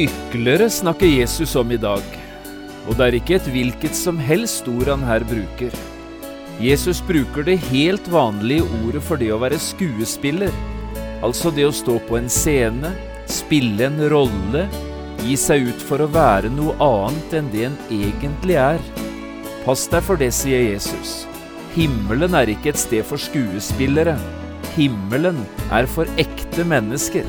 Hyklere snakker Jesus om i dag, og det er ikke et hvilket som helst ord han her bruker. Jesus bruker det helt vanlige ordet for det å være skuespiller, altså det å stå på en scene, spille en rolle, gi seg ut for å være noe annet enn det en egentlig er. Pass deg for det, sier Jesus. Himmelen er ikke et sted for skuespillere. Himmelen er for ekte mennesker.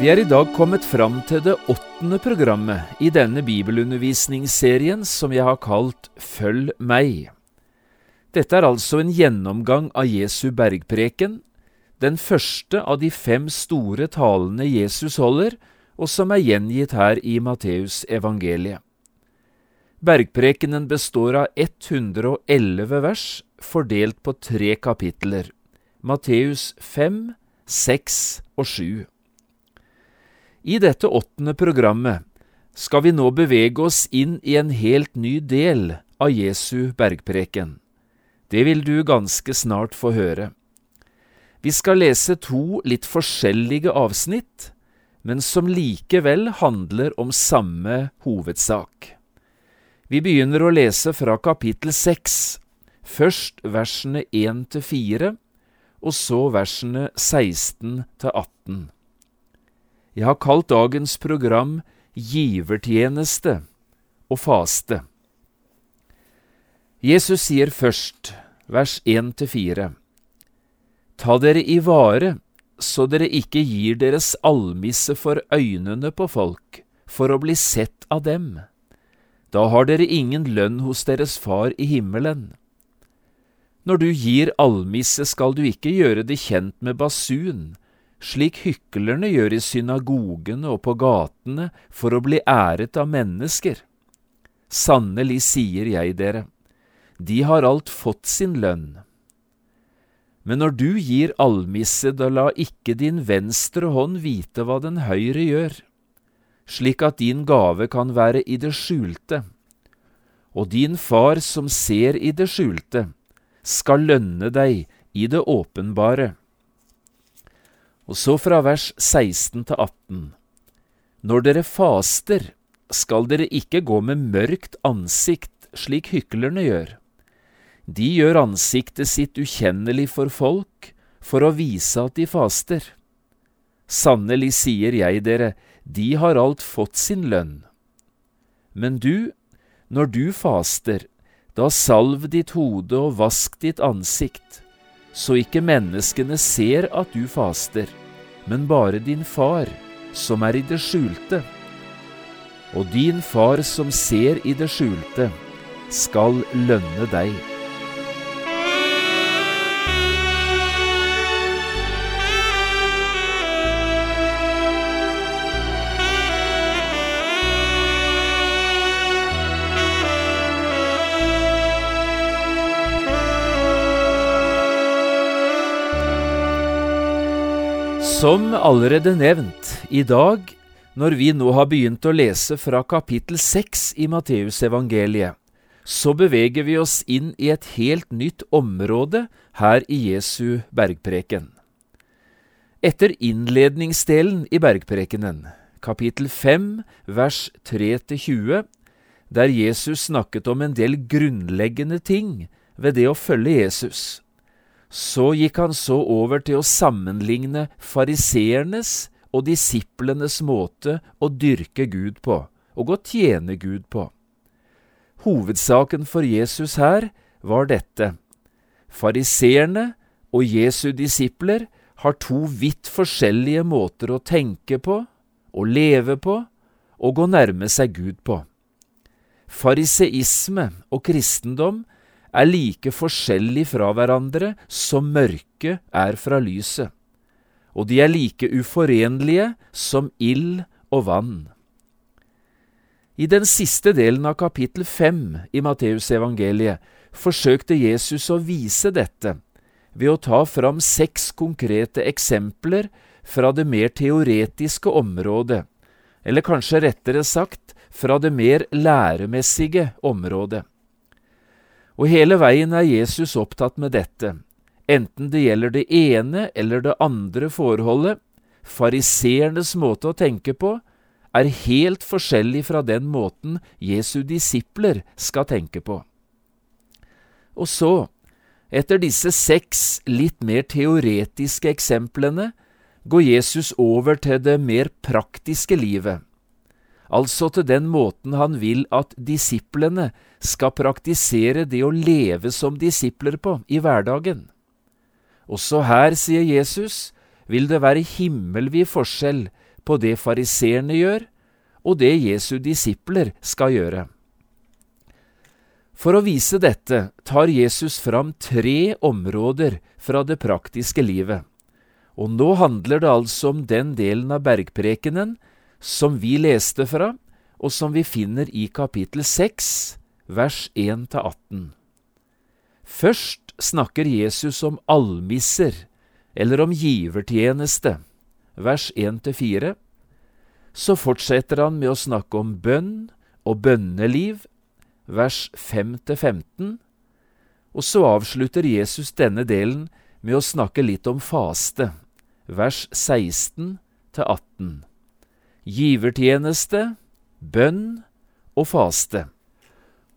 Vi er i dag kommet fram til det åttende programmet i denne bibelundervisningsserien som jeg har kalt Følg meg. Dette er altså en gjennomgang av Jesu bergpreken, den første av de fem store talene Jesus holder, og som er gjengitt her i Matteus evangeliet. Bergprekenen består av 111 vers, fordelt på tre kapitler, Matteus 5, 6 og 7. I dette åttende programmet skal vi nå bevege oss inn i en helt ny del av Jesu bergpreken. Det vil du ganske snart få høre. Vi skal lese to litt forskjellige avsnitt, men som likevel handler om samme hovedsak. Vi begynner å lese fra kapittel seks, først versene 1 til 4, og så versene 16 til 18. Jeg har kalt dagens program Givertjeneste og faste. Jesus sier først, vers 1–4, Ta dere i vare, så dere ikke gir deres almisse for øynene på folk, for å bli sett av dem. Da har dere ingen lønn hos deres far i himmelen. Når du gir almisse, skal du ikke gjøre det kjent med basun, slik hyklerne gjør i synagogene og på gatene for å bli æret av mennesker. Sannelig sier jeg dere, de har alt fått sin lønn. Men når du gir almisse, da la ikke din venstre hånd vite hva den høyre gjør, slik at din gave kan være i det skjulte. Og din far som ser i det skjulte, skal lønne deg i det åpenbare. Og så fra vers 16 til 18. Når dere faster, skal dere ikke gå med mørkt ansikt, slik hyklerne gjør. De gjør ansiktet sitt ukjennelig for folk, for å vise at de faster. Sannelig sier jeg dere, de har alt fått sin lønn. Men du, når du faster, da salv ditt hode og vask ditt ansikt, så ikke menneskene ser at du faster, men bare din far, som er i det skjulte. Og din far som ser i det skjulte, skal lønne deg. Som allerede nevnt, i dag, når vi nå har begynt å lese fra kapittel seks i Matteusevangeliet, så beveger vi oss inn i et helt nytt område her i Jesu bergpreken. Etter innledningsdelen i bergprekenen, kapittel fem, vers 3–20, der Jesus snakket om en del grunnleggende ting ved det å følge Jesus, så gikk han så over til å sammenligne fariseernes og disiplenes måte å dyrke Gud på, og å tjene Gud på. Hovedsaken for Jesus her var dette. Fariseerne og Jesu disipler har to vidt forskjellige måter å tenke på, å leve på og å nærme seg Gud på. Fariseisme og kristendom er like forskjellig fra hverandre som mørket er fra lyset, og de er like uforenlige som ild og vann. I den siste delen av kapittel fem i Matteusevangeliet forsøkte Jesus å vise dette ved å ta fram seks konkrete eksempler fra det mer teoretiske området, eller kanskje rettere sagt fra det mer læremessige området. Og hele veien er Jesus opptatt med dette, enten det gjelder det ene eller det andre forholdet. Fariseernes måte å tenke på er helt forskjellig fra den måten Jesu disipler skal tenke på. Og så, etter disse seks litt mer teoretiske eksemplene, går Jesus over til det mer praktiske livet altså til den måten han vil at disiplene skal praktisere det å leve som disipler på i hverdagen. Også her, sier Jesus, vil det være himmelvid forskjell på det fariseerne gjør, og det Jesu disipler skal gjøre. For å vise dette tar Jesus fram tre områder fra det praktiske livet, og nå handler det altså om den delen av bergprekenen som vi leste fra, og som vi finner i kapittel 6, vers 1–18. Først snakker Jesus om almisser, eller om givertjeneste, vers 1–4. Så fortsetter han med å snakke om bønn og bønneliv, vers 5–15. Og så avslutter Jesus denne delen med å snakke litt om faste, vers 16 18 givertjeneste, bønn og faste.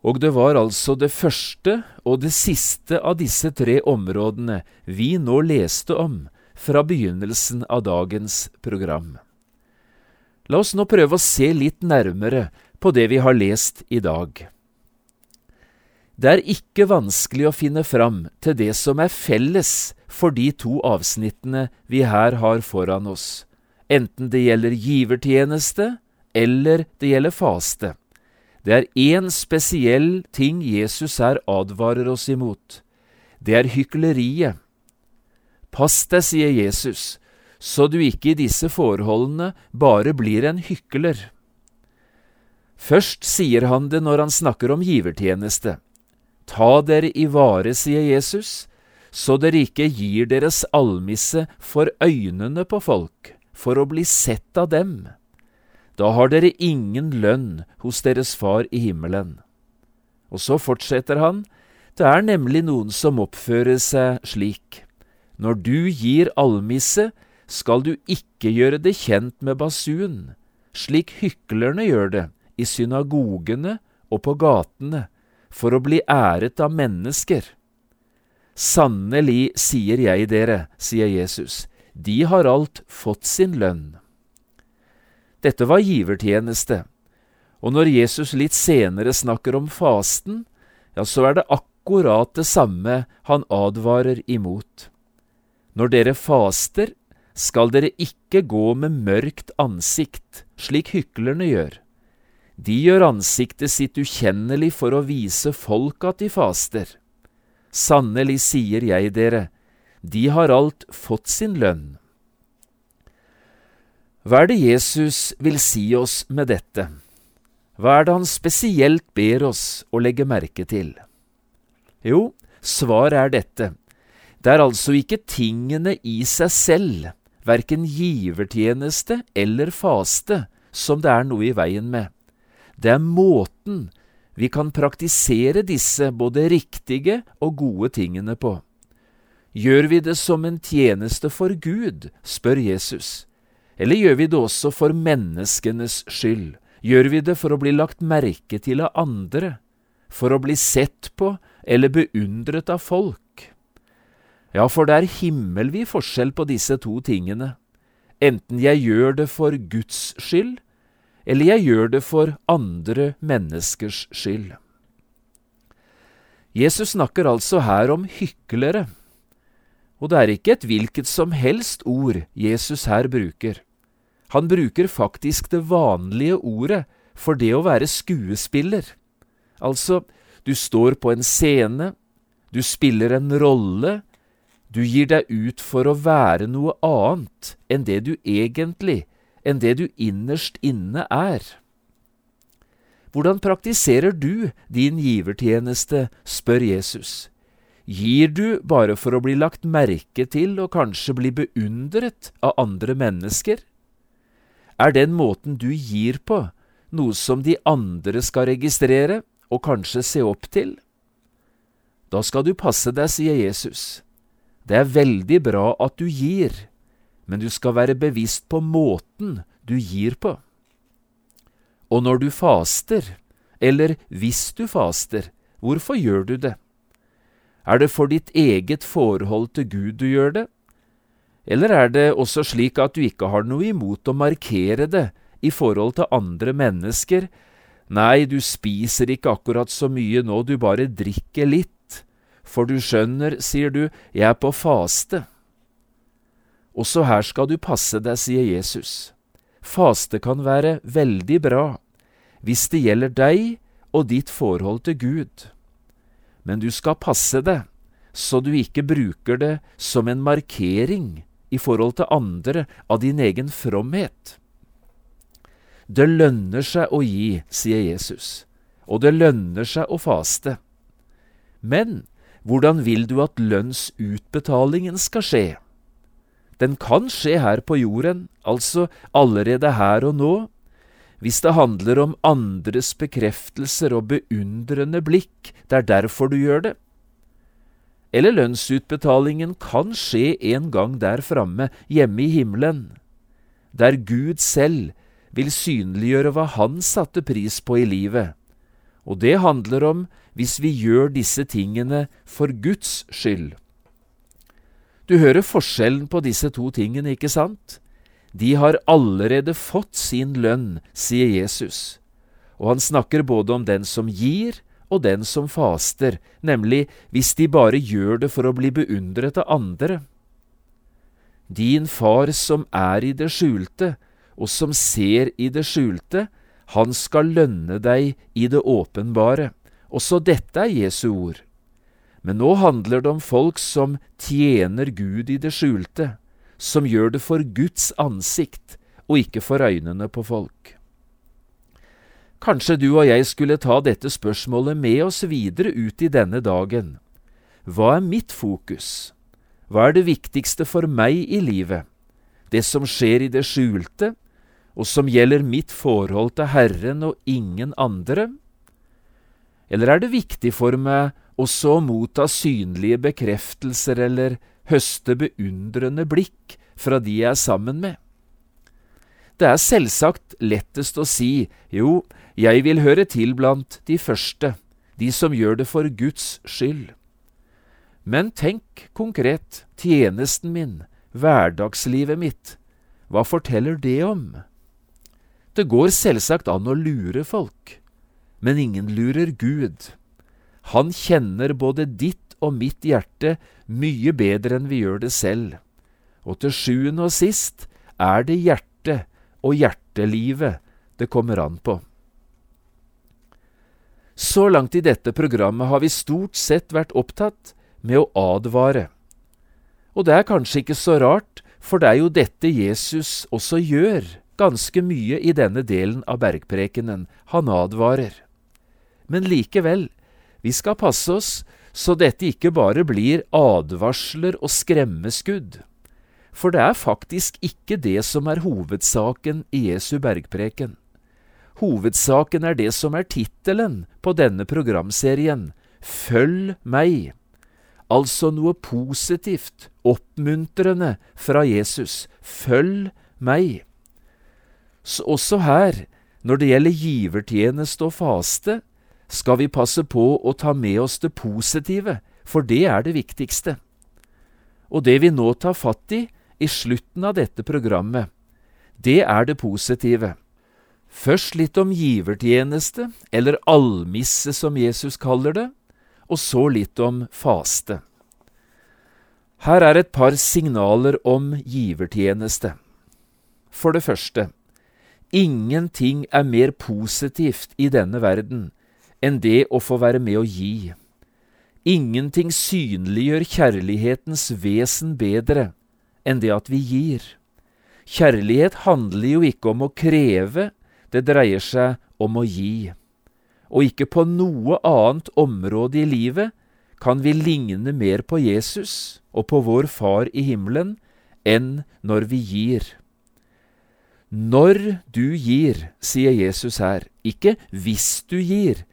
Og det var altså det første og det siste av disse tre områdene vi nå leste om fra begynnelsen av dagens program. La oss nå prøve å se litt nærmere på det vi har lest i dag. Det er ikke vanskelig å finne fram til det som er felles for de to avsnittene vi her har foran oss enten det gjelder givertjeneste eller det gjelder faste. Det er én spesiell ting Jesus her advarer oss imot. Det er hykleriet. Pass deg, sier Jesus, så du ikke i disse forholdene bare blir en hykler. Først sier han det når han snakker om givertjeneste. Ta dere i vare, sier Jesus, så dere ikke gir deres almisse for øynene på folk for å bli sett av dem. Da har dere ingen lønn hos deres far i himmelen. Og så fortsetter han, det er nemlig noen som oppfører seg slik. Når du gir almisse, skal du ikke gjøre det kjent med basun, slik hyklerne gjør det i synagogene og på gatene, for å bli æret av mennesker. Sannelig sier jeg dere, sier Jesus, de har alt fått sin lønn. Dette var givertjeneste, og når Jesus litt senere snakker om fasten, ja, så er det akkurat det samme han advarer imot. Når dere faster, skal dere ikke gå med mørkt ansikt, slik hyklerne gjør. De gjør ansiktet sitt ukjennelig for å vise folk at de faster. Sannelig sier jeg dere, de har alt fått sin lønn. Hva er det Jesus vil si oss med dette? Hva er det han spesielt ber oss å legge merke til? Jo, svaret er dette. Det er altså ikke tingene i seg selv, verken givertjeneste eller faste, som det er noe i veien med. Det er måten vi kan praktisere disse både riktige og gode tingene på. Gjør vi det som en tjeneste for Gud, spør Jesus, eller gjør vi det også for menneskenes skyld? Gjør vi det for å bli lagt merke til av andre, for å bli sett på eller beundret av folk? Ja, for det er himmelvid forskjell på disse to tingene, enten jeg gjør det for Guds skyld, eller jeg gjør det for andre menneskers skyld. Jesus snakker altså her om hyklere Og det er ikke et hvilket som helst ord Jesus her bruker. Han bruker faktisk det vanlige ordet for det å være skuespiller. Altså, du står på en scene, du spiller en rolle, du gir deg ut for å være noe annet enn det du egentlig, enn det du innerst inne er. Hvordan praktiserer du din givertjeneste, spør Jesus. Gir du bare for å bli lagt merke til og kanskje bli beundret av andre mennesker? Er den måten du gir på, noe som de andre skal registrere og kanskje se opp til? Da skal du passe deg, sier Jesus. Det er veldig bra at du gir, men du skal være bevisst på måten du gir på. Og når du faster, eller hvis du faster, hvorfor gjør du det? Er det for ditt eget forhold til Gud du gjør det? Eller er det også slik at du ikke har noe imot å markere det i forhold til andre mennesker? Nei, du spiser ikke akkurat så mye nå, du bare drikker litt. For du skjønner, sier du, jeg er på faste. Også her skal du passe deg, sier Jesus. Faste kan være veldig bra hvis det gjelder deg og ditt forhold til Gud. Men du skal passe deg så du ikke bruker det som en markering i forhold til andre av din egen fromhet. Det lønner seg å gi, sier Jesus, og det lønner seg å faste. Men hvordan vil du at lønnsutbetalingen skal skje? Den kan skje her på jorden, altså allerede her og nå, hvis det handler om andres bekreftelser og beundrende blikk, det er derfor du gjør det. Eller lønnsutbetalingen kan skje en gang der framme, hjemme i himmelen, der Gud selv vil synliggjøre hva han satte pris på i livet, og det handler om hvis vi gjør disse tingene for Guds skyld. Du hører forskjellen på disse to tingene, ikke sant? De har allerede fått sin lønn, sier Jesus, og han snakker både om den som gir og den som faster, nemlig hvis de bare gjør det for å bli beundret av andre. Din far som er i det skjulte, og som ser i det skjulte, han skal lønne deg i det åpenbare. Også dette er Jesu ord. Men nå handler det om folk som tjener Gud i det skjulte, som gjør det for Guds ansikt og ikke for øynene på folk. Kanskje du og jeg skulle ta dette spørsmålet med oss videre ut i denne dagen. Hva er mitt fokus? Hva er det viktigste for meg i livet? Det som skjer i det skjulte, og som gjelder mitt forhold til Herren og ingen andre? Eller er det viktig for meg også å motta synlige bekreftelser eller høste beundrende blikk fra de jeg er sammen med? Det er selvsagt lettest å si jo, jeg vil høre til blant de første, de som gjør det for Guds skyld. Men tenk konkret, tjenesten min, hverdagslivet mitt, hva forteller det om? Det går selvsagt an å lure folk men ingen lurer Gud. Han kjenner både ditt og mitt hjerte mye bedre enn vi gjør det selv, og til sjuende og sist er det hjertet og hjertelivet det kommer an på. Så langt i dette programmet har vi stort sett vært opptatt med å advare. Og det er kanskje ikke så rart, for det er jo dette Jesus også gjør ganske mye i denne delen av bergprekenen. Han advarer. Men likevel, vi skal passe oss så dette ikke bare blir advarsler og skremmeskudd. For det er faktisk ikke det som er hovedsaken i Jesu bergpreken. Hovedsaken er det som er tittelen på denne programserien, Følg meg. Altså noe positivt, oppmuntrende fra Jesus. Følg meg. Så også her, når det gjelder givertjeneste og faste, skal vi passe på å ta med oss det positive, for det er det viktigste. Og det vi nå tar fatt i i slutten av dette programmet, det er det positive. Først litt om givertjeneste, eller almisse som Jesus kaller det, og så litt om faste. Her er et par signaler om givertjeneste. For det første, ingenting er mer positivt i denne verden enn det å få være med å gi. Ingenting synliggjør kjærlighetens vesen bedre enn det at vi gir. Kjærlighet handler jo ikke om å kreve, det dreier seg om å gi. Og ikke på noe annet område i livet kan vi ligne mer på Jesus og på vår Far i himmelen enn når vi gir. Når du gir, sier Jesus her, ikke hvis du gir,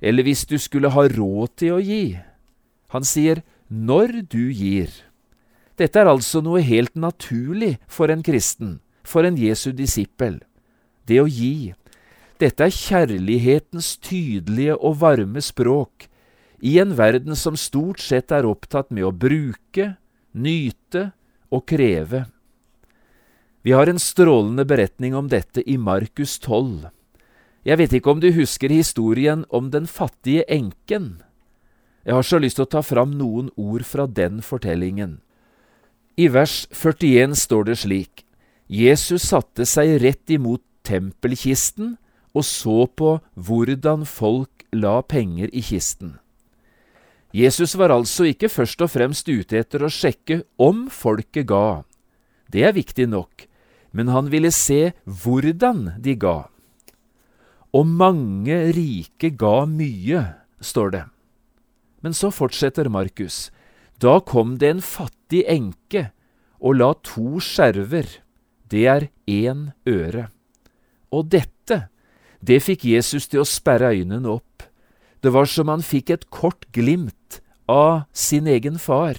eller hvis du skulle ha råd til å gi. Han sier når du gir. Dette er altså noe helt naturlig for en kristen, for en Jesu disippel. Det å gi. Dette er kjærlighetens tydelige og varme språk, i en verden som stort sett er opptatt med å bruke, nyte og kreve. Vi har en strålende beretning om dette i Markus 12. Jeg vet ikke om du husker historien om den fattige enken? Jeg har så lyst til å ta fram noen ord fra den fortellingen. I vers 41 står det slik, Jesus satte seg rett imot tempelkisten og så på hvordan folk la penger i kisten. Jesus var altså ikke først og fremst ute etter å sjekke om folket ga. Det er viktig nok, men han ville se hvordan de ga. Og mange rike ga mye, står det. Men så fortsetter Markus. Da kom det en fattig enke og la to skjerver, det er én øre. Og dette, det fikk Jesus til å sperre øynene opp. Det var som han fikk et kort glimt av sin egen far.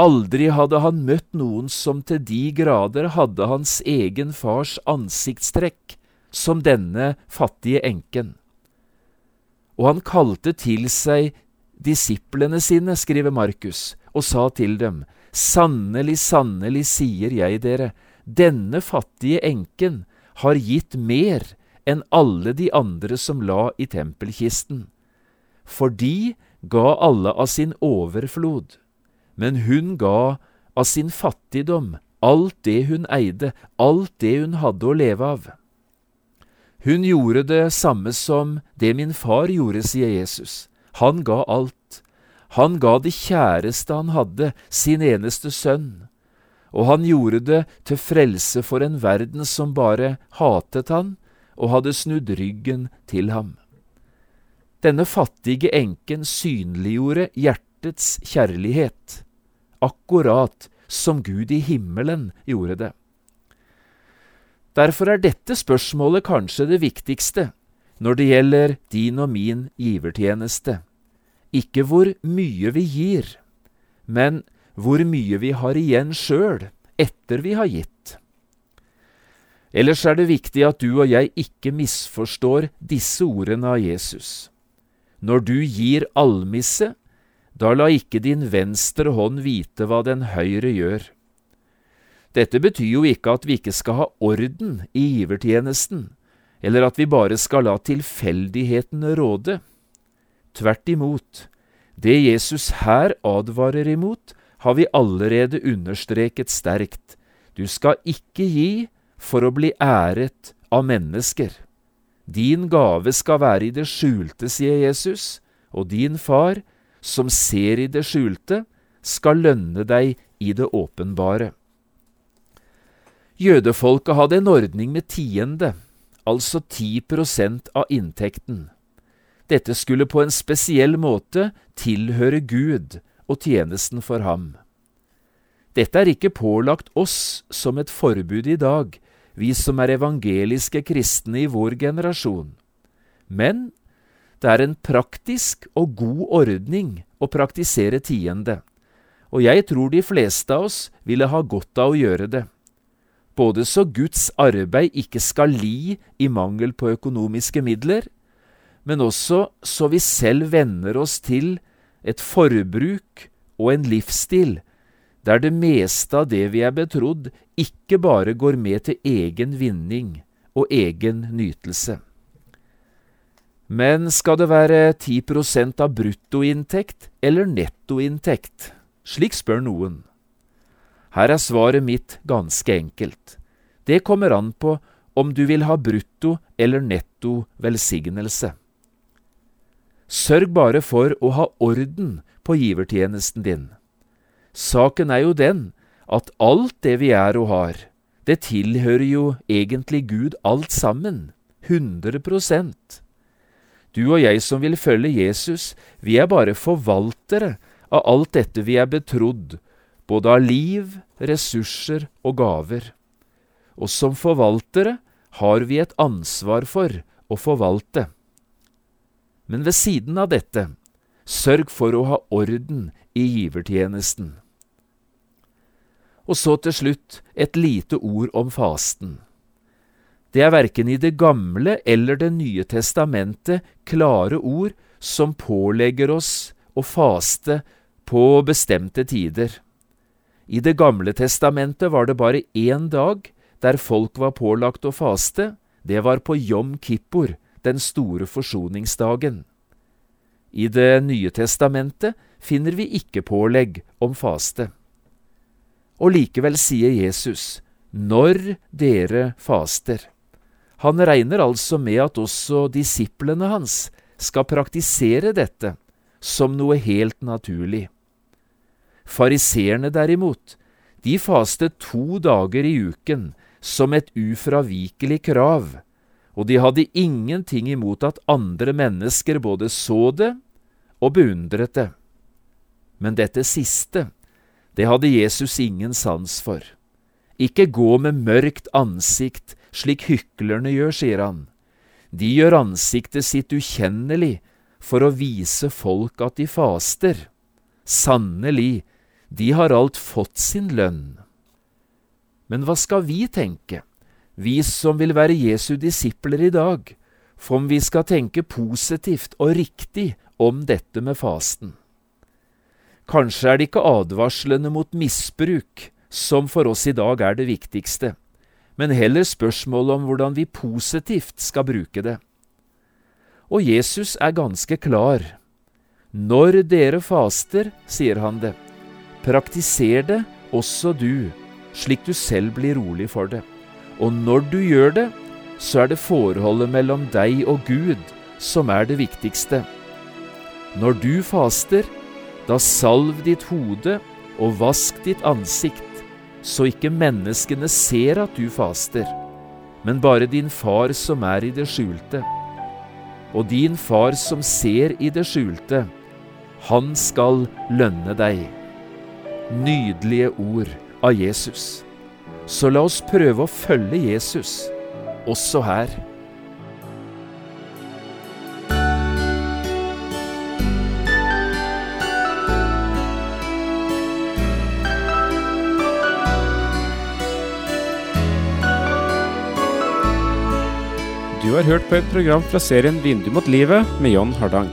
Aldri hadde han møtt noen som til de grader hadde hans egen fars ansiktstrekk som denne fattige enken. Og han kalte til seg disiplene sine, skriver Markus, og sa til dem, Sannelig, sannelig sier jeg dere, denne fattige enken har gitt mer enn alle de andre som la i tempelkisten for de ga alle av sin overflod, men hun ga av sin fattigdom alt det hun eide, alt det hun hadde å leve av. Hun gjorde det samme som det min far gjorde, sier Jesus. Han ga alt. Han ga det kjæreste han hadde, sin eneste sønn. Og han gjorde det til frelse for en verden som bare hatet han og hadde snudd ryggen til ham. Denne fattige enken synliggjorde hjertets kjærlighet, akkurat som Gud i himmelen gjorde det. Derfor er dette spørsmålet kanskje det viktigste når det gjelder din og min givertjeneste. Ikke hvor mye vi gir, men hvor mye vi har igjen sjøl etter vi har gitt. Ellers er det viktig at du og jeg ikke misforstår disse ordene av Jesus. Når du gir almisse, da la ikke din venstre hånd vite hva den høyre gjør. Dette betyr jo ikke at vi ikke skal ha orden i givertjenesten, eller at vi bare skal la tilfeldighetene råde. Tvert imot, det Jesus her advarer imot, har vi allerede understreket sterkt. Du skal ikke gi for å bli æret av mennesker. Din gave skal være i det skjulte, sier Jesus, og din far, som ser i det skjulte, skal lønne deg i det åpenbare. Jødefolket hadde en ordning med tiende, altså ti prosent av inntekten. Dette skulle på en spesiell måte tilhøre Gud og tjenesten for ham. Dette er ikke pålagt oss som et forbud i dag, vi som er evangeliske kristne i vår generasjon. Men det er en praktisk og god ordning å praktisere tiende, og jeg tror de fleste av oss ville ha godt av å gjøre det. Både så Guds arbeid ikke skal li i mangel på økonomiske midler, men også så vi selv venner oss til et forbruk og en livsstil der det meste av det vi er betrodd, ikke bare går med til egen vinning og egen nytelse. Men skal det være 10% av bruttoinntekt eller nettoinntekt? Slik spør noen. Her er svaret mitt ganske enkelt. Det kommer an på om du vil ha brutto eller netto velsignelse. Sørg bare for å ha orden på givertjenesten din. Saken er jo den at alt det vi er og har, det tilhører jo egentlig Gud alt sammen, 100% Du og jeg som vil følge Jesus, vi er bare forvaltere av alt dette vi er betrodd, både av liv, ressurser og gaver. Og som forvaltere har vi et ansvar for å forvalte. Men ved siden av dette, sørg for å ha orden i givertjenesten. Og så til slutt et lite ord om fasten. Det er verken i Det gamle eller Det nye testamentet klare ord som pålegger oss å faste på bestemte tider. I Det gamle testamentet var det bare én dag der folk var pålagt å faste, det var på Jom Kippur, den store forsoningsdagen. I Det nye testamentet finner vi ikke pålegg om faste. Og likevel sier Jesus, når dere faster. Han regner altså med at også disiplene hans skal praktisere dette som noe helt naturlig. Fariseerne derimot, de fastet to dager i uken som et ufravikelig krav, og de hadde ingenting imot at andre mennesker både så det og beundret det. Men dette siste, det hadde Jesus ingen sans for. Ikke gå med mørkt ansikt slik hyklerne gjør, sier han. De gjør ansiktet sitt ukjennelig for å vise folk at de faster. Sannelig, de har alt fått sin lønn. Men hva skal vi tenke, vi som vil være Jesu disipler i dag, for om vi skal tenke positivt og riktig om dette med fasten? Kanskje er det ikke advarslene mot misbruk som for oss i dag er det viktigste, men heller spørsmålet om hvordan vi positivt skal bruke det. Og Jesus er ganske klar. Når dere faster, sier han det, praktiser det også du, slik du selv blir rolig for det. Og når du gjør det, så er det forholdet mellom deg og Gud som er det viktigste. Når du faster, da salv ditt hode og vask ditt ansikt, så ikke menneskene ser at du faster, men bare din far som er i det skjulte. Og din far som ser i det skjulte, han skal lønne deg. Nydelige ord av Jesus. Så la oss prøve å følge Jesus, også her. Du har hørt på et program fra serien Vindu mot livet med John Hardang.